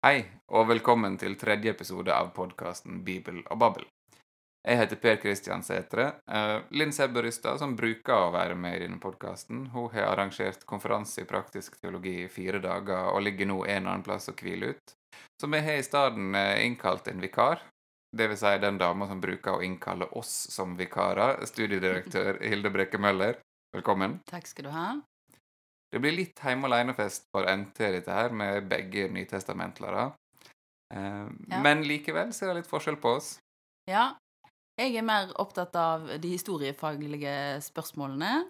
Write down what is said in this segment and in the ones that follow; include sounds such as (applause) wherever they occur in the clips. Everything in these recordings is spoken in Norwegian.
Hei, og velkommen til tredje episode av podkasten Bibel og Babbel. Jeg heter Per Kristian Sætre. Uh, Linn Sebberystad, som bruker å være med i denne podkasten, hun har arrangert konferanse i praktisk teologi i fire dager og ligger nå en annen plass og hviler ut. Så vi har i stedet uh, innkalt en vikar, dvs. Si den dama som bruker å innkalle oss som vikarer, studiedirektør Hilde Brekke Møller. Velkommen. Takk skal du ha. Det blir litt hjemme alene-fest for NT, dette her, med begge nytestamentlere. Eh, ja. Men likevel så er det litt forskjell på oss. Ja. Jeg er mer opptatt av de historiefaglige spørsmålene,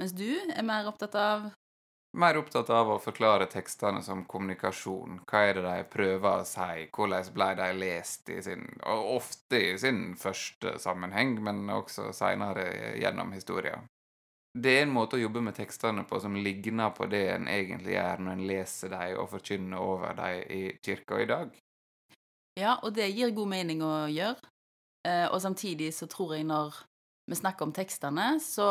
mens du er mer opptatt av Mer opptatt av å forklare tekstene som kommunikasjon. Hva er det de prøver å si? Hvordan ble de lest i sin ofte i sin første sammenheng, men også seinere gjennom historien det er en måte å jobbe med tekstene på som ligner på det en egentlig gjør når en leser dem og forkynner over dem i kirka i dag. Ja, og det gir god mening å gjøre. Eh, og samtidig så tror jeg når vi snakker om tekstene, så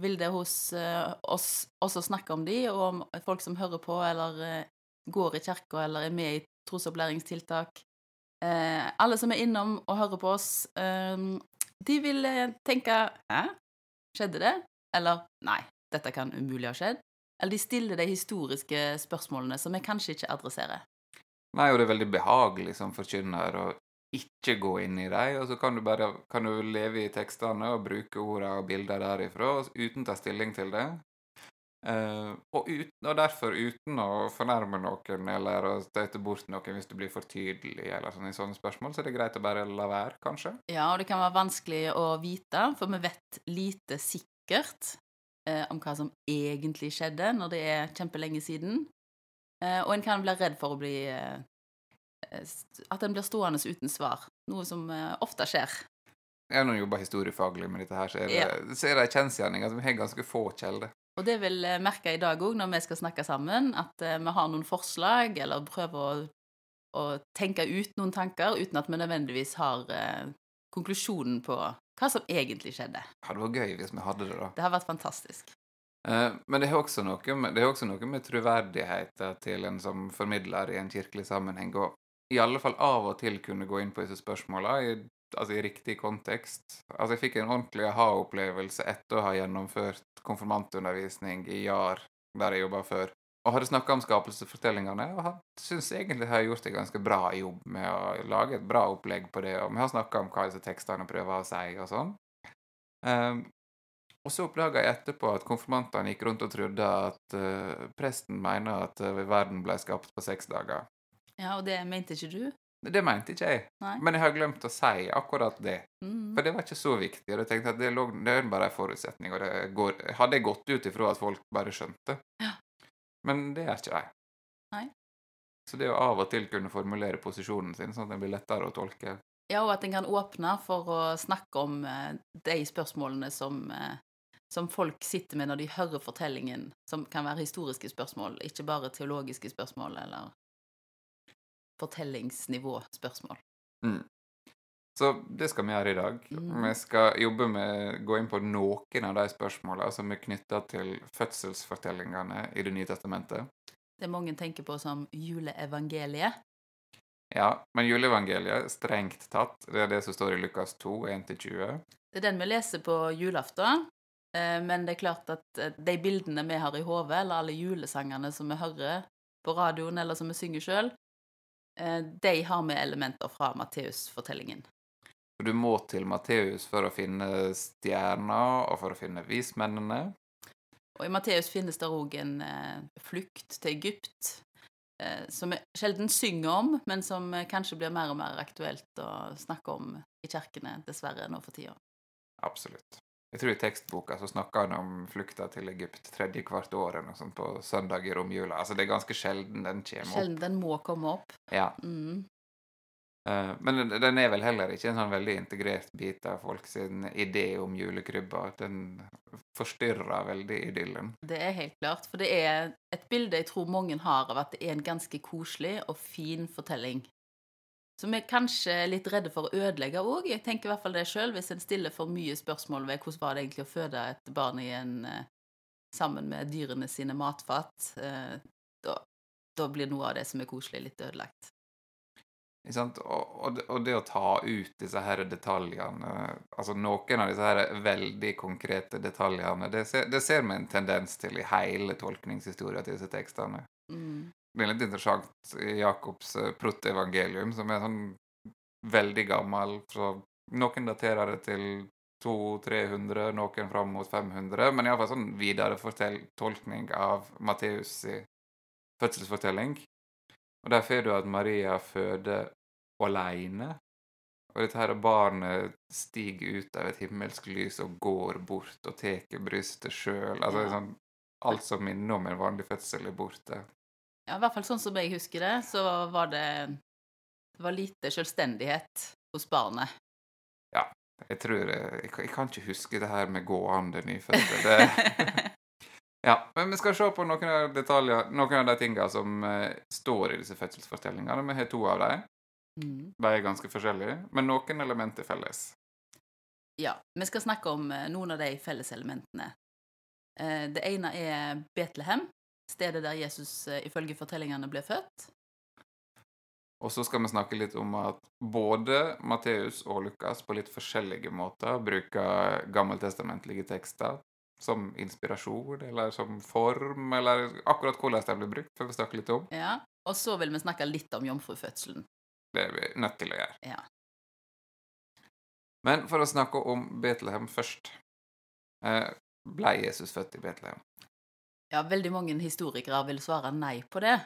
vil det hos eh, oss også snakke om de, og om folk som hører på, eller eh, går i kirka, eller er med i trosopplæringstiltak. Alle som er innom og hører på oss, de vil tenke Hæ? Skjedde det? Eller nei, dette kan umulig ha skjedd. Eller de stiller de historiske spørsmålene som vi kanskje ikke adresserer. Nei, og det er veldig behagelig som forkynner å ikke gå inn i dem, og så kan du bare kan du leve i tekstene og bruke ordene og bilder derifra uten å ta stilling til det. Uh, og, ut, og, derfor uten å fornærme noen eller å støte bort noen hvis du blir for tydelig eller sånn i sånne spørsmål, så er det greit å bare la være, kanskje. Ja, og det kan være vanskelig å vite, for vi vet lite sikkert sikkert eh, om hva som egentlig skjedde når det er kjempelenge siden. Eh, og en kan bli redd for å bli eh, At en blir stående uten svar. Noe som eh, ofte skjer. Jeg har jobba historiefaglig med dette, her, så er det, ja. så er det en kjensgjerning at vi har ganske få kilder. Og det vil jeg merke i dag òg, når vi skal snakke sammen, at eh, vi har noen forslag, eller prøver å, å, tenke ut noen tanker, uten at vi nødvendigvis har eh, konklusjonen på hva som egentlig skjedde. Ja, det var gøy hvis vi hadde det, da. Det har vært fantastisk. Eh, men det er, også noe med, det er også noe med troverdigheten til en som formidler i en kirkelig sammenheng, og i alle fall av og til kunne gå inn på disse spørsmåla i, altså i riktig kontekst. Altså, jeg fikk en ordentlig aha-opplevelse etter å ha gjennomført konfirmantundervisning i JAR, der jeg jobba før og hadde snakka om skapelsesfortellingene, og han syns egentlig har gjort en ganske bra jobb med å lage et bra opplegg på det, og vi har snakka om hva disse tekstene prøver å si, og sånn. Um, og så oppdaga jeg etterpå at konfirmantene gikk rundt og trodde at uh, presten mener at uh, verden ble skapt på seks dager. Ja, og det mente ikke du? Det mente ikke jeg, Nei. men jeg har glemt å si akkurat det. Mm. For det var ikke så viktig. og jeg tenkte at Det, lå, det er bare en forutsetning. og det går, Hadde jeg gått ut ifra at folk bare skjønte, ja. Men det gjør ikke de. Nei. Så det å av og til kunne formulere posisjonen sin, sånn at den blir lettere å tolke Ja, og at en kan åpne for å snakke om eh, de spørsmålene som, eh, som folk sitter med når de hører fortellingen, som kan være historiske spørsmål, ikke bare teologiske spørsmål eller fortellingsnivå-spørsmål. Mm. Så det skal vi gjøre i dag. Mm. Vi skal jobbe med gå inn på noen av de spørsmålene som er knytta til fødselsfortellingene i Det nye testamentet. Det mange tenker på som juleevangeliet. Ja, men juleevangeliet, strengt tatt, det er det som står i Lukas 2, 1-20. Det er den vi leser på julaften. Eh, men det er klart at eh, de bildene vi har i hodet, eller alle julesangene som vi hører på radioen, eller som vi synger sjøl, eh, de har med elementer fra Matteus-fortellingen. Du må til Matteus for å finne stjerner og for å finne vismennene. Og i Matteus finnes det òg en eh, flukt til Egypt, eh, som vi sjelden synger om, men som eh, kanskje blir mer og mer aktuelt å snakke om i kirkene, dessverre, nå for tida. Absolutt. Jeg tror i tekstboka så snakker han om flukta til Egypt tredje hvert år eller noe sånt på søndag i romjula. Altså det er ganske sjelden den kommer opp. Sjelden den må komme opp. Ja. Mm. Eh, men den er vel heller ikke en sånn veldig integrert bit av folk sin idé om julekrybba. Den forstyrrer veldig idyllen. Det er helt klart. For det er et bilde jeg tror mange har av at det er en ganske koselig og fin fortelling. Som er kanskje litt redde for å ødelegge òg. Jeg tenker i hvert fall det sjøl. Hvis en stiller for mye spørsmål ved hvordan var det egentlig å føde et barn i en, eh, sammen med dyrene sine matfat, eh, da da blir noe av det som er koselig, litt ødelagt. Og, og, det, og det å ta ut disse her detaljene Altså noen av disse her veldig konkrete detaljene, det ser, det ser vi en tendens til i hele tolkningshistorien til disse tekstene. Mm. Det er litt interessant i Jakobs eh, protevangelium, som er sånn veldig gammel. Så noen daterer det til 200-300, noen fram mot 500. Men iallfall sånn videre tolkning av Matteus' fødselsfortelling. Og der får du at Maria føder aleine. Og dette her barnet stiger ut av et himmelsk lys og går bort og tar brystet sjøl. Altså, Ja. sånn, alt som minner om en vanlig fødsel, er borte. Ja, i hvert fall sånn som jeg husker det, så var det Det var lite selvstendighet hos barnet. Ja. Jeg tror jeg, jeg, kan- ikke huske det her med gående nyfødte. Det, (laughs) (laughs) ja, men vi skal se på noen av detaljer, noen av de tingene som eh, står i disse fødselsfortellingene. Vi har to av dem. mm. De er ganske forskjellige, men noen elementer er felles. Ja, vi skal snakke om eh, noen av de felleselementene. Eh, Det ene er Betlehem, stedet der Jesus eh, ifølge fortellingene ble født. Og så skal vi snakke litt om at både Matteus og Lukas på litt forskjellige måter bruker gammeltestamentlige tekster som inspirasjon, eller som form, eller akkurat hvordan de blir brukt, får vi snakke litt om. Ja, Og så vil vi snakke litt om jomfrufødselen. Det er vi nødt til å gjøre. Ja. Men for å snakke om Betlehem først. Eh, ble Jesus født i Betlehem? ja, veldig mange historikere vil svare nei på det.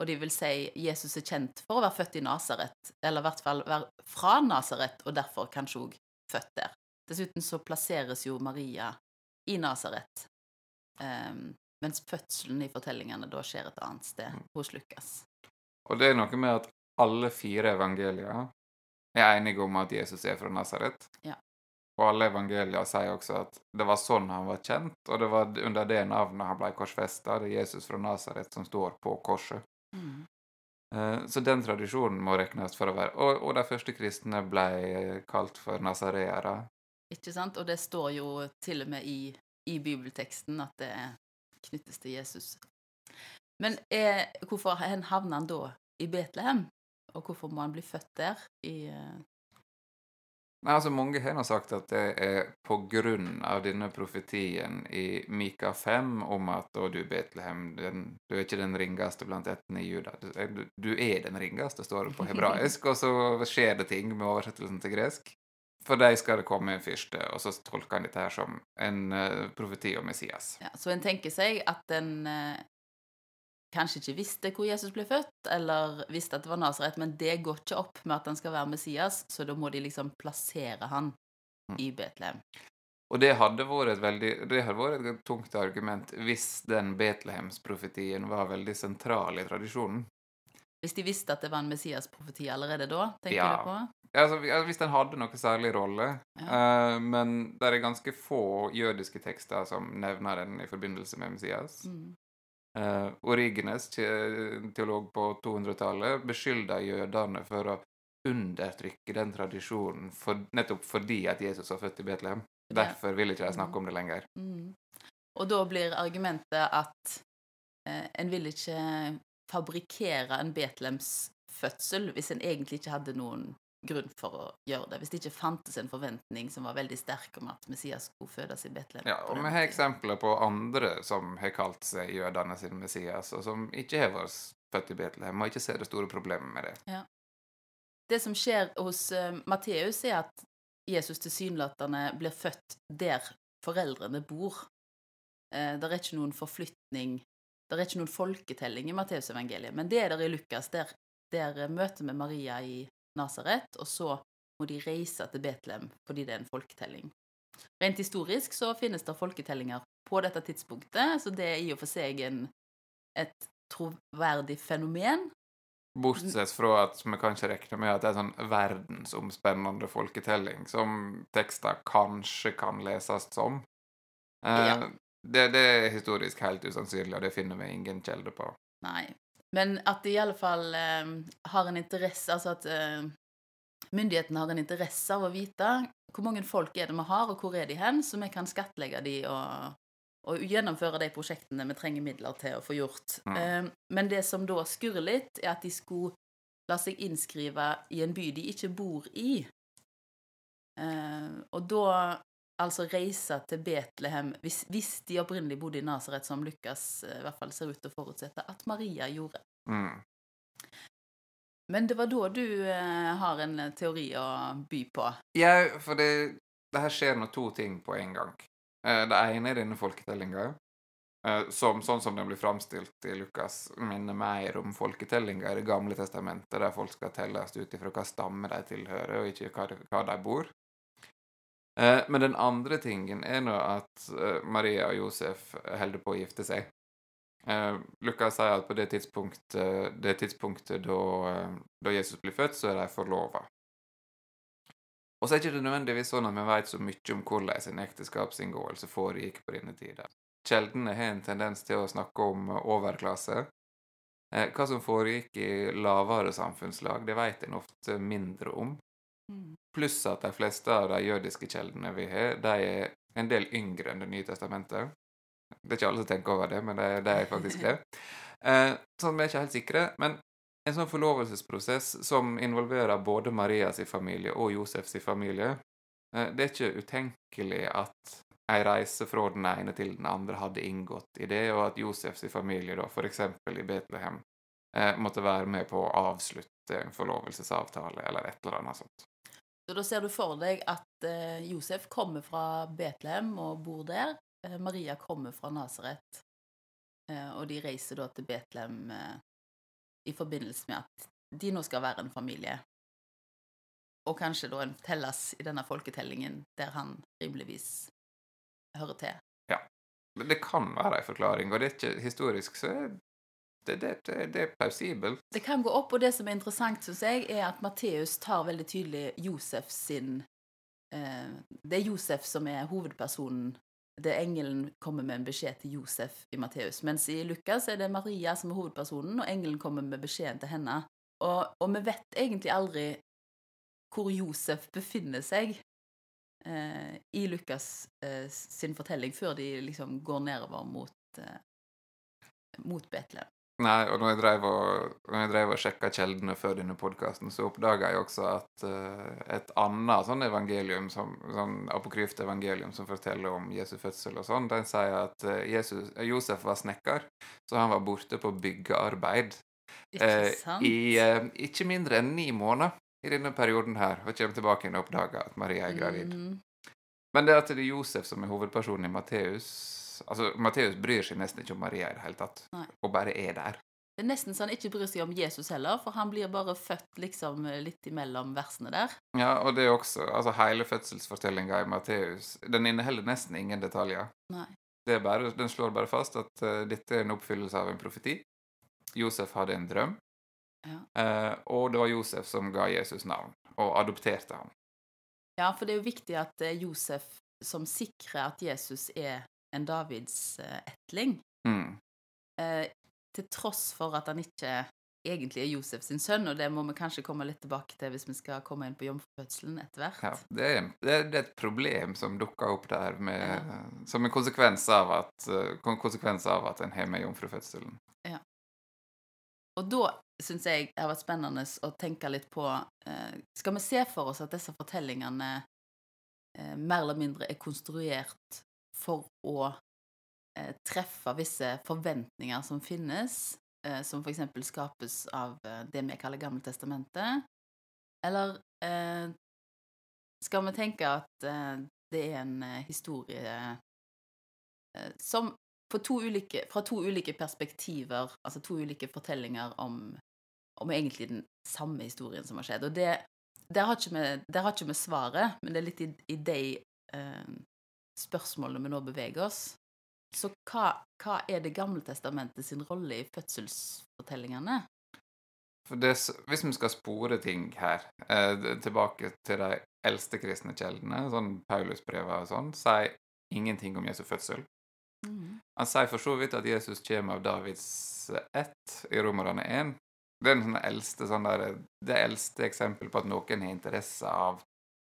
Og de vil si Jesus er kjent for å være født i Nasaret, eller i hvert fall være fra Nasaret, og derfor kanskje òg født der. Dessuten så plasseres jo Maria i Nasaret, um, mens fødselen i fortellingene da skjer et annet sted, hos Lukas. Og det er noe med at alle fire evangelier er enige om at Jesus er fra Nasaret. Ja. Og alle evangelier sier også at det var sånn han var kjent, og det var under det navnet han ble korsfesta. Det er Jesus fra Nasaret som står på korset. Mm. Eh, Så den tradisjonen må regnes for å være Og, og de første kristne ble kalt for nasareere. Ikke sant? Og det står jo til og med i, i bibelteksten at det knyttes til Jesus. Men er, hvorfor havner han da i Betlehem? Og hvorfor må han bli født der? I, Nei, altså Mange har nå sagt at det er på grunn av denne profetien i Mika 5 om at å, du Betlehem, den, du er ikke den ringeste blant ættene i Juda. Du, du- du er den ringeste, står det på (laughs) hebraisk, og så skjer det ting med oversettelsen til gresk. For de skal det komme en fyrste, og så tolker han dette her som en uh, profeti om Messias. ja, så en tenker seg at en uh, kanskje ikke visste hvor Jesus ble født, eller visste at det var Nasaret, men det går ikke opp med at han skal være Messias, så da må de liksom plassere han Mm. i Betlehem. Og det hadde vært et veldig, det hadde vært et tungt argument hvis den Betlehemsprofetien var veldig sentral i tradisjonen. Hvis de visste at det var en Messias-profeti allerede da, tenker Ja. du på? Altså, altså, hvis den hadde noe særlig rolle. eh, men det er ganske få jødiske tekster som nevner den i forbindelse med Messias. Mm. Uh, Origenes, teolog på 200-tallet, beskylder jødene for å undertrykke den tradisjonen for, nettopp fordi at Jesus var født i Betlehem. Derfor vil ikke de snakke om det lenger. Mm. Og da blir argumentet at eh, en vil ikke fabrikkere en Betlehems fødsel hvis en egentlig ikke hadde noen grunn for å gjøre det. Hvis det ikke fantes en forventning som var veldig sterk om at Messias skulle fødes i Betlehem. Ja, og vi har eksempler på andre som har kalt seg jødene sin Messias, og som ikke har vært født i Betlehem, og ikke ser det store problemet med det. Det som skjer hos uh, Matteus, er at Jesus tilsynelatende blir født der foreldrene bor. Uh, det er ikke noen forflytning Det er ikke noen folketelling i Matteusevangeliet, men det er der i Lukas. Der, der eh, møter vi Maria i Nasaret, og så må de reise til Betlehem fordi det er en folketelling. Rent historisk så finnes det folketellinger på dette tidspunktet, så det er i og for seg en, et troverdig fenomen. Bortsett fra at vi kan ikke regne med at det er en sånn verdensomspennende folketelling som tekster kanskje kan leses som. Eh, Ja. det, det er historisk helt usannsynlig, og det finner vi ingen kilder på. Nei. Men at de i alle fall eh, har en interesse Altså at eh, myndighetene har en interesse av å vite hvor mange folk er det vi har, og hvor er de hen, så vi kan skattlegge de og og gjennomføre de prosjektene vi trenger midler til å få gjort. Mm. Eh, men det som da skurrer litt, er at de skulle la seg innskrive i en by de ikke bor i. Eh, og da altså reise til Betlehem hvis, hvis de opprinnelig bodde i Nasaret, som Lukas eh, i hvert fall ser ut til å forutsette at Maria gjorde. Mm. Men det var da du eh, har en teori å by på. Ja, for det, det her skjer nå to ting på en gang. Eh, Det ene er denne folketellinga, eh, som sånn som den blir framstilt i Lukas, minner mer om folketellinga i Det gamle testamentet, der folk skal telles ut ifra hva stamme de tilhører, og ikke hva, hva de bor. Eh, Men den andre tingen er nå at eh, Maria og Josef holder på å gifte seg. Eh, Lukas sier at på det tidspunktet, det tidspunktet da, da Jesus blir født, så er de forlova. Og så er det ikke nødvendigvis sånn at vi vet så mye om hvordan en ekteskapsinngåelse foregikk på denne tida. Kjeldene har en tendens til å snakke om overklasse. Hva som foregikk i lavere samfunnslag, det vet en ofte mindre om. Pluss at de fleste av de jødiske kjeldene vi har, de er en del yngre enn Det nye testamentet. Det er ikke alle som tenker over det, men det, det er faktisk det. (laughs) Eh, sånn vi er ikke helt sikre. Men en sånn forlovelsesprosess som involverer både Marias familie og Josefs familie, eh, det er ikke utenkelig at ei reise fra den ene til den andre hadde inngått i det, og at Josefs familie, da, f.eks. i Betlehem, eh, måtte være med på å avslutte en forlovelsesavtale eller et eller annet sånt. Så da ser du for deg at eh, Josef kommer fra Betlehem og bor der. Eh, Maria kommer fra Nasaret, eh, og de reiser da til Betlehem eh, i forbindelse med at de nå skal være en familie. Og kanskje da en telles i denne folketellingen der han rimeligvis hører til. Men Det kan være en forklaring, og det er ikke historisk, så det, det, det, er plausibelt. Det kan gå opp, og det som er interessant, syns jeg, er at Matteus tar veldig tydelig Josef sin eh, Det er Josef som er hovedpersonen. Det er engelen kommer med en beskjed til Josef i Matteus. Mens i Lukas er det Maria som er hovedpersonen, og engelen kommer med beskjeden til henne. Og, og vi vet egentlig aldri hvor Josef befinner seg eh, i Lukas eh, sin fortelling, før de liksom går nedover mot, eh, mot Betlehem. Nei, og når jeg drev og, når drev og sjekka kjeldene før denne podkasten, så oppdaga jeg også at uh, et annet sånn evangelium, som, sånn apokryft evangelium som forteller om Jesu fødsel og sånn, den sier at uh, Jesus, Josef var snekker, så han var borte på byggearbeid Ikke eh, sant? i eh, ikke mindre enn ni måneder i denne perioden her, og kommer tilbake igjen og oppdager at Maria er gravid. Mm. Men det at det er Josef som er hovedpersonen i Matteus Altså, Matteus bryr seg nesten ikke om Maria i det hele tatt, Nei. og bare er der. Det er nesten så han ikke bryr seg om Jesus heller, for han blir bare født liksom litt imellom versene der. Ja, og det er også Altså, hele fødselsfortellinga i Matteus Den inneholder nesten ingen detaljer. Nei. Det er bare, den slår bare fast at uh, dette er en oppfyllelse av en profeti. Josef hadde en drøm, Ja. uh, og det var Josef som ga Jesus navn, og adopterte ham. Ja, for det er jo viktig at er Josef som sikrer at Jesus er en Davids eh. Mm. Eh, til tross for at han ikke egentlig er Josef sin sønn, og det må vi kanskje komme litt tilbake til hvis vi skal komme inn på jomfrufødselen etter hvert. Ja, det det, er, et problem som dukker opp der med, som en konsekvens av at, eh, konsekvens av at en har med jomfrufødselen. Ja. Og da syns jeg det har vært spennende å tenke litt på eh, Skal vi se for oss at disse fortellingene eh, mer eller mindre er konstruert for å eh, treffe visse forventninger som finnes, eh, som f.eks. skapes av eh, det vi kaller Gammeltestamentet? Eller eh, skal vi tenke at eh, det er en eh, historie som to ulike, fra to ulike perspektiver, altså to ulike fortellinger om, om egentlig den samme historien som har skjedd. Og det, der, har ikke vi, der har ikke vi svaret, men det er litt i, i de eh, spørsmålene vi nå beveger oss. Så hva, hva er Det gamle testamentet sin rolle i fødselsfortellingene? For det, hvis vi skal spore ting her, eh, tilbake til de eldste kristne kjeldene, sånn Paulusbrevet og sånn, sier ingenting om Jesu fødsel. Mm. Han sier for så vidt at Jesus kommer av Davids ett i Romerne 1. Det er den sånn eldste, sånn der, det eldste eksempel på at noen har interesse av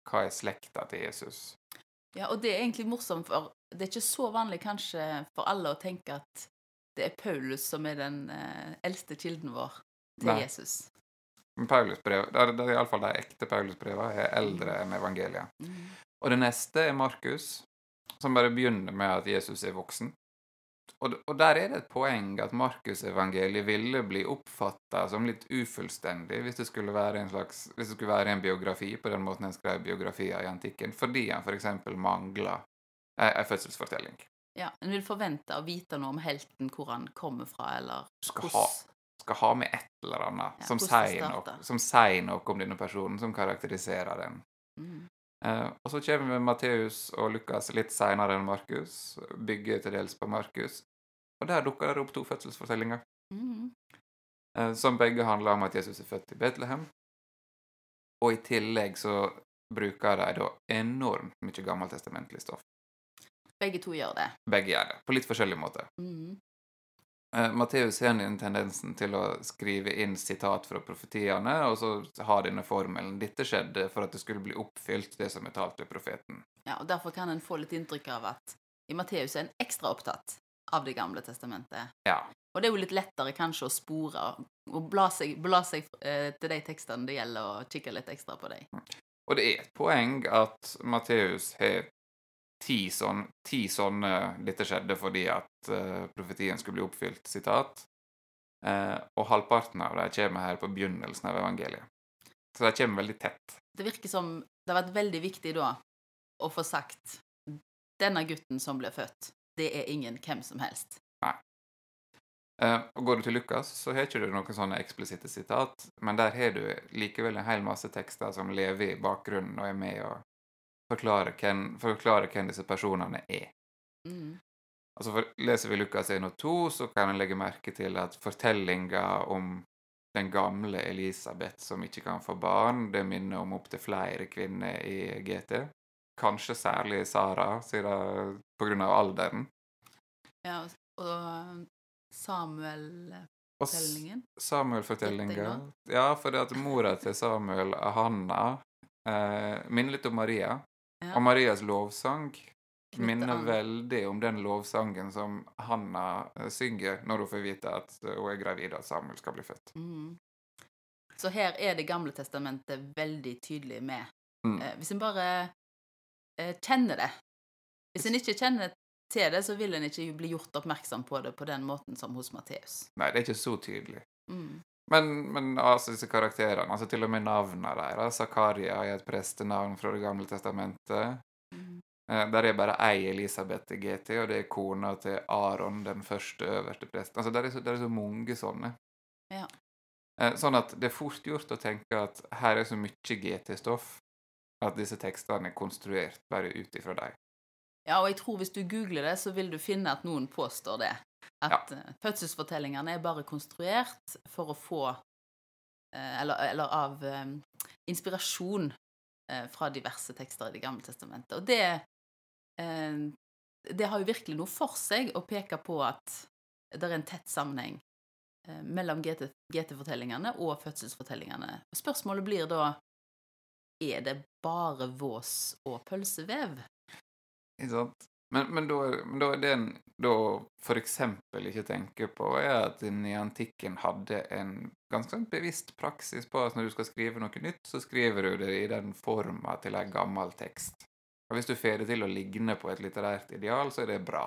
hva er slekta til Jesus. Ja, og det er egentlig morsomt, for det er ikke så vanlig kanskje for alle å tenke at det er Paulus som er den eh, eldste kilden vår til Nei. Jesus. Men Paulusbrev, det er, det er iallfall de ekte Paulusbrevene er eldre enn evangeliet. Mm. Og det neste er Markus, som bare begynner med at Jesus er voksen. Og, og der er det et poeng at Markusevangeliet ville bli oppfatta som litt ufullstendig hvis det skulle være en slags, hvis det skulle være en biografi på den måten en skrev biografier i antikken, fordi han f.eks. mangla ei fødselsfortelling. Ja, En vil forvente å vite noe om helten, hvor han kommer fra, eller Skal ha, skal ha med et eller annet Ja, som, sier noe, som sier noe om denne personen, som karakteriserer den. mm. Eh, og så kommer Matteus og Lukas litt seinere enn Markus, bygger til dels på Markus. Og der dukker det opp to fødselsfortellinger, Mm. eh, som begge handler om at Jesus er født i Betlehem. Og i tillegg så bruker de da enormt mye gammeltestamentlig stoff. Begge to gjør det. Begge gjør det, på litt forskjellig måte. Mm. Eh, Matteus har den tendensen til å skrive inn sitat fra profetiene, og så ha denne formelen 'Dette skjedde for at det skulle bli oppfylt, det som er talt ved profeten'. Ja, og Derfor kan en få litt inntrykk av at i Matteus er en ekstra opptatt av Det gamle testamentet. Ja. Og det er jo litt lettere kanskje å spore og bla seg, bla seg eh, til de tekstene det gjelder, og kikke litt ekstra på dem. Og det er et poeng at Matteus har ti, sånn, ti sånne 'Dette skjedde fordi at uh, profetien skulle bli oppfylt', sitat. Uh, og halvparten av dem kommer her på begynnelsen av evangeliet. Så de kommer veldig tett. Det virker som det har vært veldig viktig da å få sagt denne gutten som ble født, det er ingen hvem som helst. Eh, og Går du til Lukas, så har ikke du noen sånne eksplisitte sitat, men der har du likevel en hel masse tekster som lever i bakgrunnen og er med å forklare hvem, forklare hvem disse personene er. Mm. Altså for, Leser vi Lukas 1 og 2, så kan en legge merke til at fortellinga om den gamle Elisabeth som ikke kan få barn, det minner om opptil flere kvinner i GT. Kanskje særlig Sara, siden på grunn av alderen. Ja, og- og Samuel-fortellingen. Samuel-fortellinga. Ja, for det at mora til Samuel, Hanna, eh, minner litt om Maria. Og Marias lovsang minner veldig om den lovsangen som Hanna eh, synger når hun får vite at eh, hun er gravid og at Samuel skal bli født. Mm. Så her er Det gamle testamentet veldig tydelig med. Mm. Eh, hvis en bare kjenner det Hvis en ikke kjenner til det, så vil en ikke bli gjort oppmerksom på det på den måten som hos Matteus. Nei, det er ikke så tydelig. Mm. Men, men altså disse karakterene, altså til og med navnene deres Zakaria er et prestenavn fra Det gamle testamentet. Mm. Eh, Der er bare ei Elisabeth i GT, og det er kona til Aron, den første øverste presten. Altså, der er så, der er så mange sånne. Ja. Eh, Sånn at det er fort gjort å tenke at her er så mye GT-stoff at disse tekstene er konstruert bare ut ifra dem. Ja, og jeg tror hvis du googler det, så vil du finne at noen påstår det. At ja. fødselsfortellingene er bare konstruert for å få eh, eller, eller av eh, inspirasjon eh, fra diverse tekster i Det gamle testamentet. Og det eh, Det har jo virkelig noe for seg å peke på at det er en tett sammenheng eh, mellom GT GT-fortellingene og fødselsfortellingene. Spørsmålet blir da er det bare vås og pølsevev? Ikke sant? Men, men, da, men da det en da eksempel ikke tenker på, er at en i antikken hadde en ganske bevisst praksis på at når du skal skrive noe nytt, så skriver du det i den forma til en gammel tekst. Og hvis du får det til å ligne på et litterært ideal, så er det bra.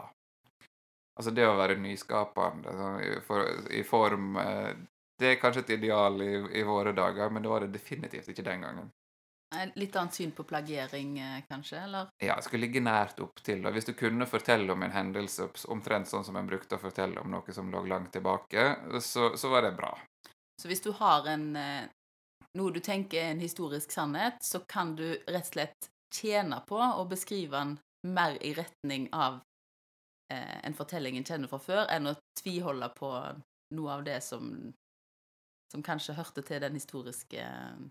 Altså det å være nyskapende sånn, i, for, i form eh, Det er kanskje et ideal i, i våre dager, men det var det definitivt ikke den gangen. Et litt annet syn på plagiering, eh, kanskje? Eller? Ja, det skulle ligge nært opp til. Og hvis du kunne fortelle om en hendelse omtrent sånn som en brukte å fortelle om noe som lå langt tilbake, så, så var det bra. Så hvis du har en eh, noe du tenker er en historisk sannhet, så kan du rett og slett tjene på å beskrive den mer i retning av eh, en fortelling en kjenner fra før, enn å tviholde på noe av det som, som kanskje hørte til den historiske eh,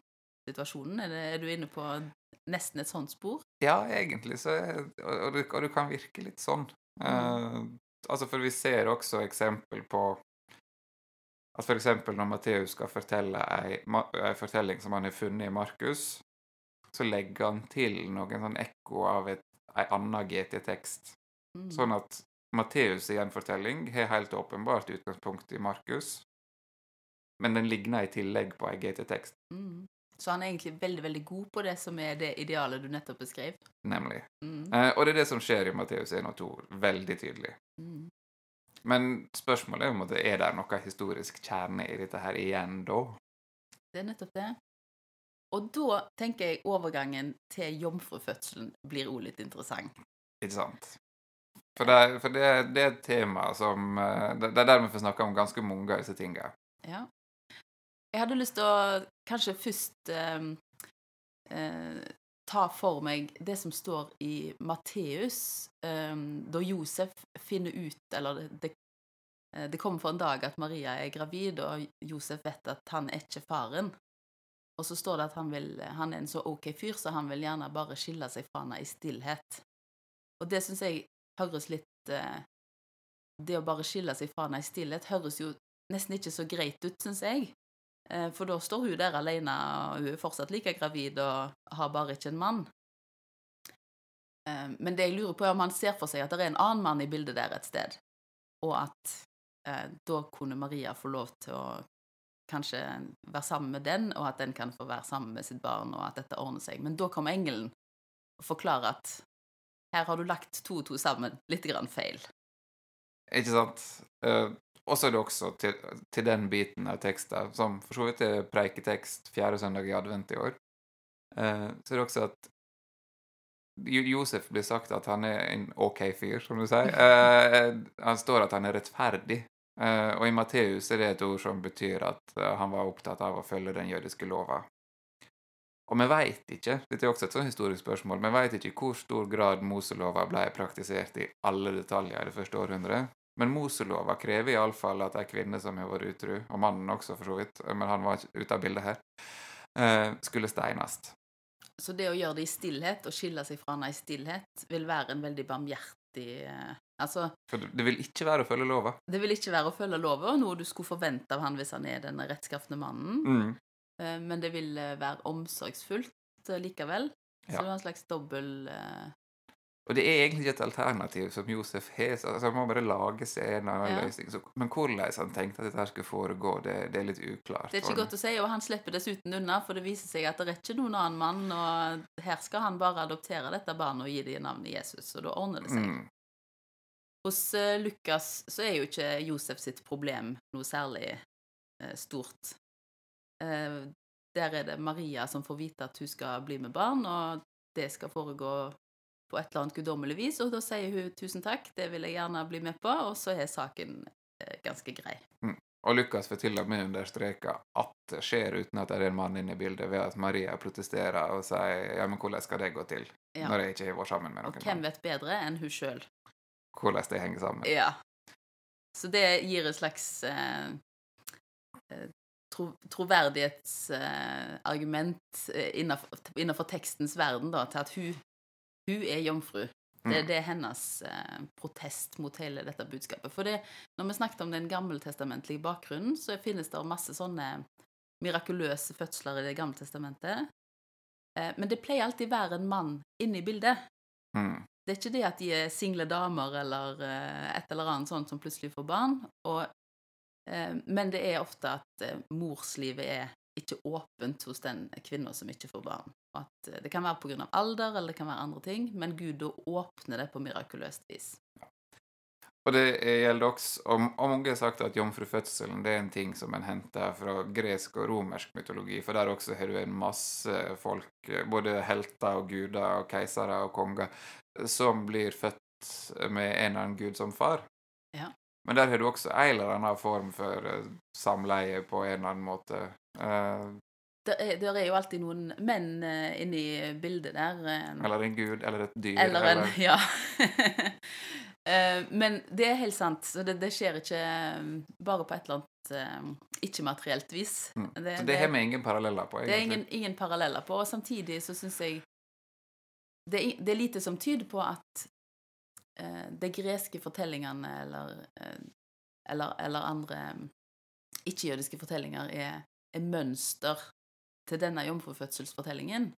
situasjonen. Er, det, er du inne på nesten et sånt spor? Ja, egentlig så er, og, du, og du kan virke litt sånn. Eh, altså, for vi ser også eksempel på at eksempel når Matteus skal fortelle ei, ei fortelling som han har funnet i Markus, så legger han til noen sånn ekko av et, ei anna GT-tekst. Mm. Sånn at Matteus' gjenfortelling har helt åpenbart utgangspunkt i Markus, men den ligner i tillegg på ei GT-tekst, Mm. Så han er egentlig veldig veldig god på det som er det idealet du nettopp beskrev. nemlig. Mm. Eh, og det er det som skjer i Matteus 1 og 2, veldig tydelig. Mm. Men spørsmålet er om det er der noe historisk kjerne i dette her igjen da? Det er nettopp det. Og da tenker jeg overgangen til jomfrufødselen blir òg litt interessant. Ikke sant? For det, for det, det er et tema som eh, Det det er der vi får snakke om ganske mange av disse tingene. Ja. Jeg hadde lyst til å kanskje først eh, eh, ta for meg det som står i Matteus, eh, da Josef finner ut Eller det, det, eh, kommer for en dag at Maria er gravid, og Josef vet at han er ikke faren. Og så står det at han, vil, han er en så ok fyr, så han vil gjerne bare skille seg fra henne i stillhet. Og det syns jeg høres litt eh, Det å bare skille seg fra henne i stillhet høres jo nesten ikke så greit ut, syns jeg. Eh, For da står hun der alene, og hun er fortsatt like gravid og har bare ikke en mann. Eh, Men det jeg lurer på, er om han ser for seg at det er en annen mann i bildet der et sted, og at eh, da kunne Maria få lov til å kanskje være sammen med den, og at den kan få være sammen med sitt barn, og at dette ordner seg. Men da kommer engelen og forklarer at her har du lagt to og to sammen litt grann feil. Ikke sant? Eh, og så er det også til, til den biten av teksten, som for så vidt er preiketekst fjerde søndag i advent i år, eh, så er det også at Josef blir sagt at han er en OK fyr, som du sier. (laughs) Eh, han står at han er rettferdig. Eh, og i Matteus er det et ord som betyr at eh, han var opptatt av å følge den jødiske lova. Og vi veit ikke, dette er også et sånt historisk spørsmål, vi veit ikke i hvor stor grad Moselova ble praktisert i alle detaljer i det første århundret. Men Moselova krever iallfall at ei kvinne som har vært utro, og mannen også for så vidt, men han var ikke ute av bildet her, eh, skulle steines. Så det å gjøre det i stillhet, og skille seg fra henne i stillhet, vil være en veldig barmhjertig eh, Altså, For det vil ikke være å følge lova. det vil ikke være å følge lova, noe du skulle forvente av han hvis han er den rettskafne mannen, Mm. eh, men det vil være omsorgsfullt likevel. Så Ja. det var en slags dobbel Og det er egentlig ikke et alternativ som Josef har, så altså, han må bare lage seg en annen Ja. løsning. Så, men hvordan han tenkte at dette skulle foregå, det, det er litt uklart. Det er ikke godt å si, og han slipper dessuten unna, for det viser seg at det er ikke noen annen mann, og her skal han bare adoptere dette barnet og gi det navnet Jesus, og da ordner det seg. Mm. Hos eh, Lukas så er jo ikke Josef sitt problem noe særlig eh, stort. Eh, der er det Maria som får vite at hun skal bli med barn, og det skal foregå på et eller annet guddommelig vis, og da sier hun tusen takk, det vil jeg gjerne bli med på, og så er saken eh, ganske grei. Og Lukas får til og med understreke at det skjer uten at det er en mann inne i bildet, ved at Maria protesterer og sier ja, men hvordan skal det gå til, Ja. når jeg ikke har vært sammen med noen. Og hvem vet bedre enn hun sjøl? Hvordan det henger sammen. Ja. Så det gir et slags eh, eh, tro, troverdighetsargument eh, innenfor, innenfor tekstens verden, da, til at hun, hun er jomfru. Det, Mm. det er hennes eh, protest mot hele dette budskapet. For det, når vi snakket om den gammeltestamentlige bakgrunnen, så finnes det masse sånne mirakuløse fødsler i Det gamle testamentet. Eh, men det pleier alltid være en mann inne i bildet. Mm. Det er ikke det at de er single damer eller eh, et eller annet sånt som plutselig får barn. Og, eh, men det er ofte at eh, morslivet er ikke åpent hos den kvinna som ikke får barn. At eh, Det kan være pga. alder eller det kan være andre ting, men Gud da åpner det på mirakuløst vis. Og det gjelder også, og, mange har sagt at jomfrufødselen det er en ting som en henter fra gresk og romersk mytologi, for der også har du en masse folk, både helter og guder og keisere og konger, som blir født med en eller annen gud som far. Ja. Men der har du også en eller annen form for eh, samleie på en eller annen måte. Eh, Det er, jo alltid noen menn eh, inni bildet der. eh, eller en gud, eller et dyr. Eller en Ja. (laughs) Eh, Men det er helt sant. Så det, det skjer ikke bare på et eller annet ikke-materielt vis. Mm. Det, Så det har vi ingen paralleller på, det er ingen, ingen paralleller på. Og samtidig så syns jeg det det er lite som tyder på at uh, de greske fortellingene eller, uh, eller, eller andre ikke-jødiske fortellinger er, er mønster til denne jomfrufødselsfortellingen.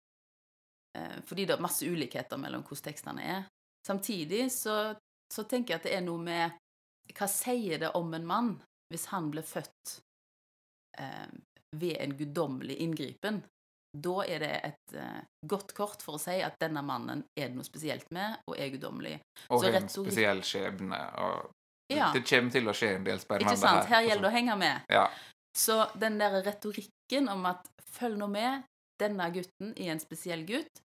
eh, fordi det er masse ulikheter mellom hvordan tekstene er. Samtidig så, så tenker jeg at det er noe med Hva sier det om en mann hvis han ble født eh, ved en guddommelig inngripen? Da er det et eh, godt kort for å si at denne mannen er det noe spesielt med, og er guddommelig. Og har en spesiell skjebne. Og Ja, det kommer til å skje en del spennende ikke sant? Her her gjelder det sånn. å henge med. Ja. Så den der retorikken om at følg nå med, denne gutten er en spesiell gutt,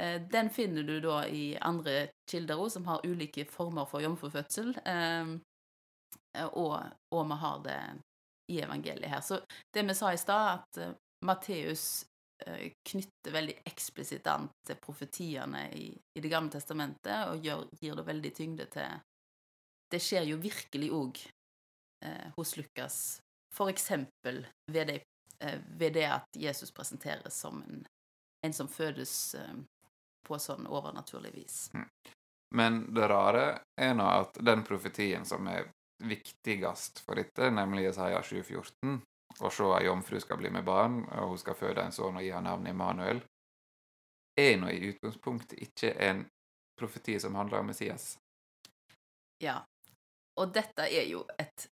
eh, den finner du da i andre kilder også, som har ulike former for jomfrufødsel. eh, Og, og vi har det i evangeliet her. Så det vi sa i stad, at eh, Matteus knytter veldig eksplisitt an til profetiene i, i Det gamle testamentet, og gjør, gir det veldig tyngde til Det skjer jo virkelig òg eh, hos Lukas, eksempel ved det, eh, ved det at Jesus presenteres som en, en som fødes eh, på sånn overnaturlig vis. Men det rare er nå at den profetien som er viktigst for dette, nemlig Isaiah 7,14, å se ei jomfru skal bli med barn, og hun skal føde en sønn og gi ham navnet Immanuel, er nå i utgangspunktet ikke en profeti som handler om Messias. Ja. Og dette er jo et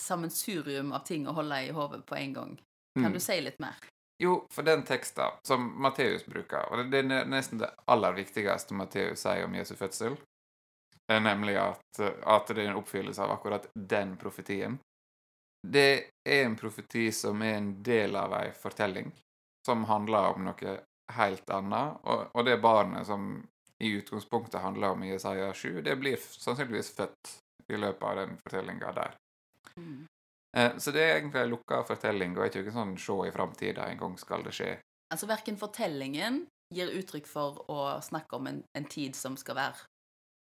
sammensurium av ting å holde i hodet på en gang. Kan Mm. du si litt mer? Jo, for den teksten som Matteus bruker, og det er nesten det aller viktigste Matteus sier om Jesu fødsel, er nemlig at, at det er en oppfyllelse av akkurat den profetien. Det er en profeti som er en del av ei fortelling, som handler om noe helt annet, og, og det barnet som i utgangspunktet handler om i Jesaja 7, det blir sannsynligvis født i løpet av den fortellinga der. Mm. Eh, Så det er egentlig ei lukka fortelling, og ikke sånn se i framtida, en gang skal det skje. Altså verken fortellingen gir uttrykk for å snakke om en, en tid som skal være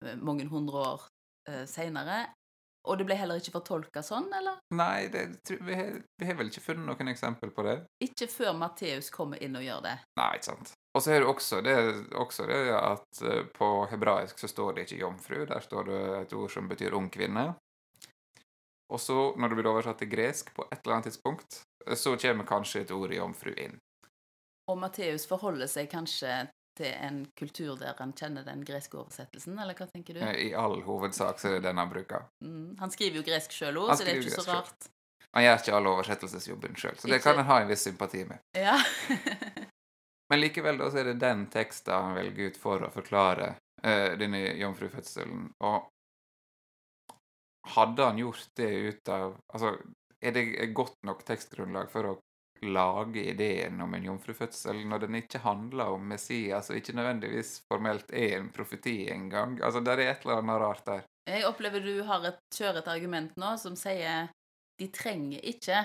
eh, mange hundre år eh, seinere, og det ble heller ikke fortolka sånn, eller? Nei, det, vi, har, vi har vel ikke funnet noen eksempel på det. Ikke før Matteus kommer inn og gjør det. Nei, ikke sant. Og så er det også det, også det at eh, på hebraisk så står det ikke jomfru, der står det et ord som betyr ung kvinne. Og så, når det blir oversatt til gresk på et eller annet tidspunkt, eh, så kommer kanskje et ord i jomfru inn. Og Matteus forholder seg kanskje til en kultur der han kjenner den greske oversettelsen, eller hva tenker du? Eh, I all hovedsak så er det den han bruker. Mm. Han skriver jo gresk sjøl òg, så det er ikke så rart. rart. Han gjør ikke all oversettelsesjobben sjøl, så det kan en ha en viss sympati med. Ja. (laughs) Men likevel da, så er det den teksten han velger ut for å forklare uh, denne jomfrufødselen. Og hadde han gjort det ut av Altså, er det godt nok tekstgrunnlag for å lage ideen om en jomfrufødsel når den ikke handler om Messias, og ikke nødvendigvis formelt er en profeti engang? Altså, det er et eller annet rart der. Jeg opplever du har et, kjører et argument nå som sier de trenger ikke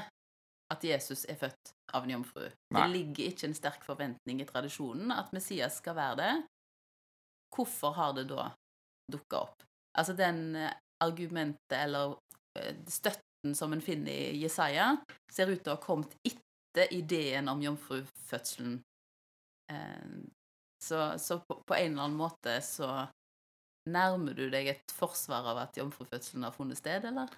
at Jesus er født av en jomfru. Nei. Det ligger ikke en sterk forventning i tradisjonen at Messias skal være det. Hvorfor har det da dukka opp? Altså den eh, argumentet eller eh, støtten som en finner i Jesaja, ser ut til å ha kommet etter ideen om jomfrufødselen. Eh, Så, så på, på en eller annen måte så Nærmer du deg et forsvar av at jomfrufødselen har funnet sted, eller?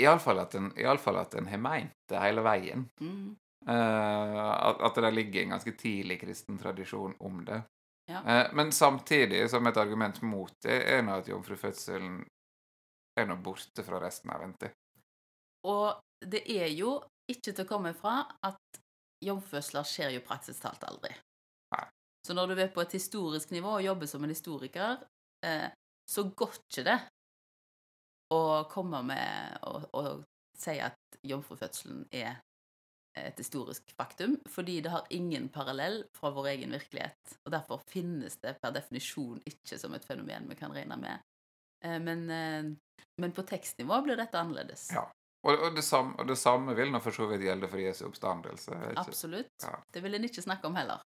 Iallfall at en, i alle fall at en har meint det hele veien. Mm. Uh, at, at det ligger en ganske tidlig kristen tradisjon om det. Ja. Eh, men samtidig, som et argument mot det, er nå at jomfrufødselen er nå borte fra resten av NT. Og det er jo ikke til å komme fra at jomfrufødsler skjer jo praktisk talt aldri. Nei. Så når du er på et historisk nivå og jobber som en historiker, eh, så går ikke det å komme med og, og si at jomfrufødselen er et historisk faktum, fordi det har ingen parallell fra vår egen virkelighet. Og derfor finnes det per definisjon ikke som et fenomen vi kan regne med. Eh, Men, eh, men på tekstnivå blir dette annerledes. Ja. Og, og, det samme, og det samme vil nå for så vidt gjelde for Jesu oppstandelse. Ikke? Absolutt. Ja. Det vil en ikke snakke om heller.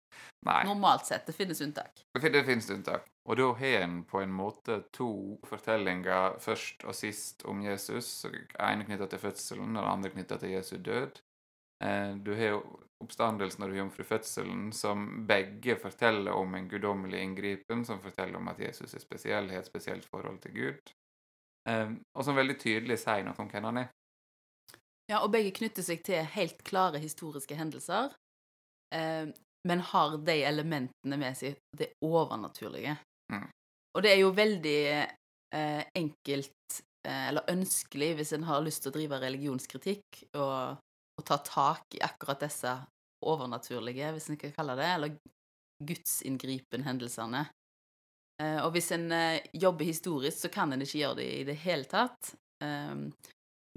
Nei, Normalt sett. Det finnes unntak. det det finnes unntak. Og da har en på en måte to fortellinger først og sist om Jesus. Den ene knytta til fødselen, og den andre knytta til Jesu død. Eh, Du har jo oppstandelsen og jomfrufødselen, som begge forteller om en guddommelig inngripen, som forteller om at Jesus er spesiell, har et spesielt forhold til Gud, Eh, og som veldig tydelig sier noe om hvem han er. Ja, og begge knytter seg til helt klare historiske hendelser. Eh, men har de elementene med seg, det overnaturlige. Mm. Og det er jo veldig enkelt, eller ønskelig, hvis en har lyst til å drive religionskritikk, og, og ta tak i akkurat disse overnaturlige, hvis en kan kalle det, eller gudsinngripen-hendelsene. Eh, og hvis en eh, jobber historisk, så kan en ikke gjøre det i det hele tatt. Um,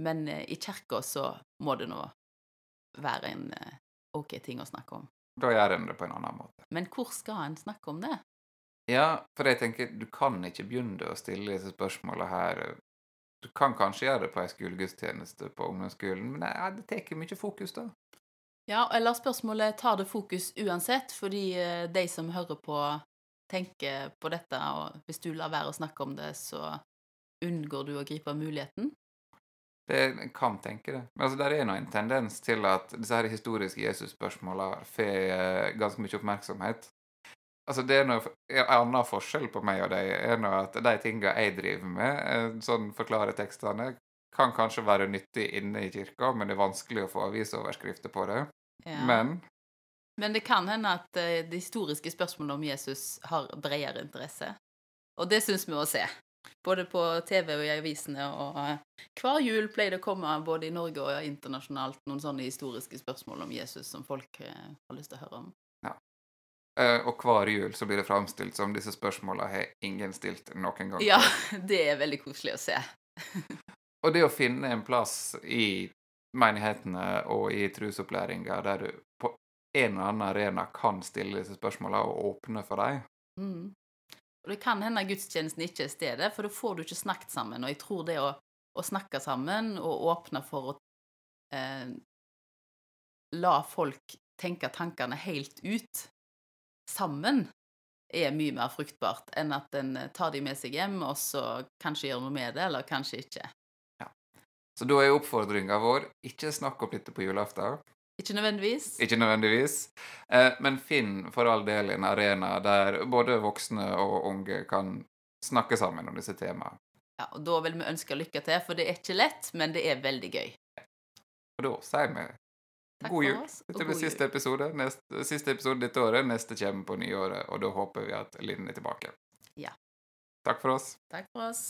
men eh, i kirka så må det nå være en OK ting å snakke om. Da gjør en det på en annen måte. Men hvor skal en snakke om det? Ja, for jeg tenker, du kan ikke begynne å stille disse spørsmåla her. Du kan kanskje gjøre det på ei skolegudstjeneste på ungdomsskolen, men ja, det tar mye fokus, da. Ja, eller spørsmålet tar det fokus uansett, fordi eh, de som hører på, tenker på dette, og hvis du lar være å snakke om det, så unngår du å gripe muligheten. Det jeg kan tenke det. Men altså, der er nå en tendens til at disse her historiske Jesus-spørsmåla får eh, ganske mye oppmerksomhet. Altså, det er noe, En annen forskjell på meg og deg er nå at de tinga jeg driver med, eh, sånn forklarer tekstene, kan kanskje være nyttig inne i kirka, men det er vanskelig å få avisoverskrifter på det. Ja. Men Men det kan hende at det de historiske spørsmålene om Jesus har bredere interesse. Og det syns vi å se. Både på TV og i avisene. Og eh, hver jul pleier det å komme både i Norge og internasjonalt noen sånne historiske spørsmål om Jesus som folk eh, har lyst til å høre om. Eh, Og hver jul så blir det framstilt som disse spørsmåla har ingen stilt noen gang. Ja, (laughs) det er veldig koselig å se. (laughs) Og det å finne en plass i menighetene og i trusopplæringa der du på en eller annen arena kan stille disse spørsmåla og åpne for dem. Mm. Og det kan hende gudstjenesten ikke er stedet, for da får du ikke snakket sammen. Og jeg tror det å, å snakke sammen og åpne for å eh, la folk tenke tankene helt ut sammen, er mye mer fruktbart enn at en tar de med seg hjem, og så kanskje gjør noe med det, eller kanskje ikke. Så da er oppfordringa vår ikke snakk om dette på julaften. Ikke nødvendigvis. Ikke nødvendigvis. Eh, men finn for all del en arena der både voksne og unge kan snakke sammen om disse temaene. Ja, og da vil vi ønske lykke til, for det er ikke lett, men det er veldig gøy. Og da sier vi Takk god jul. til god siste episode. Neste, siste episode dette året. Neste kommer på nyåret, og da håper vi at Linn er tilbake. Ja. Takk for oss. Takk for oss.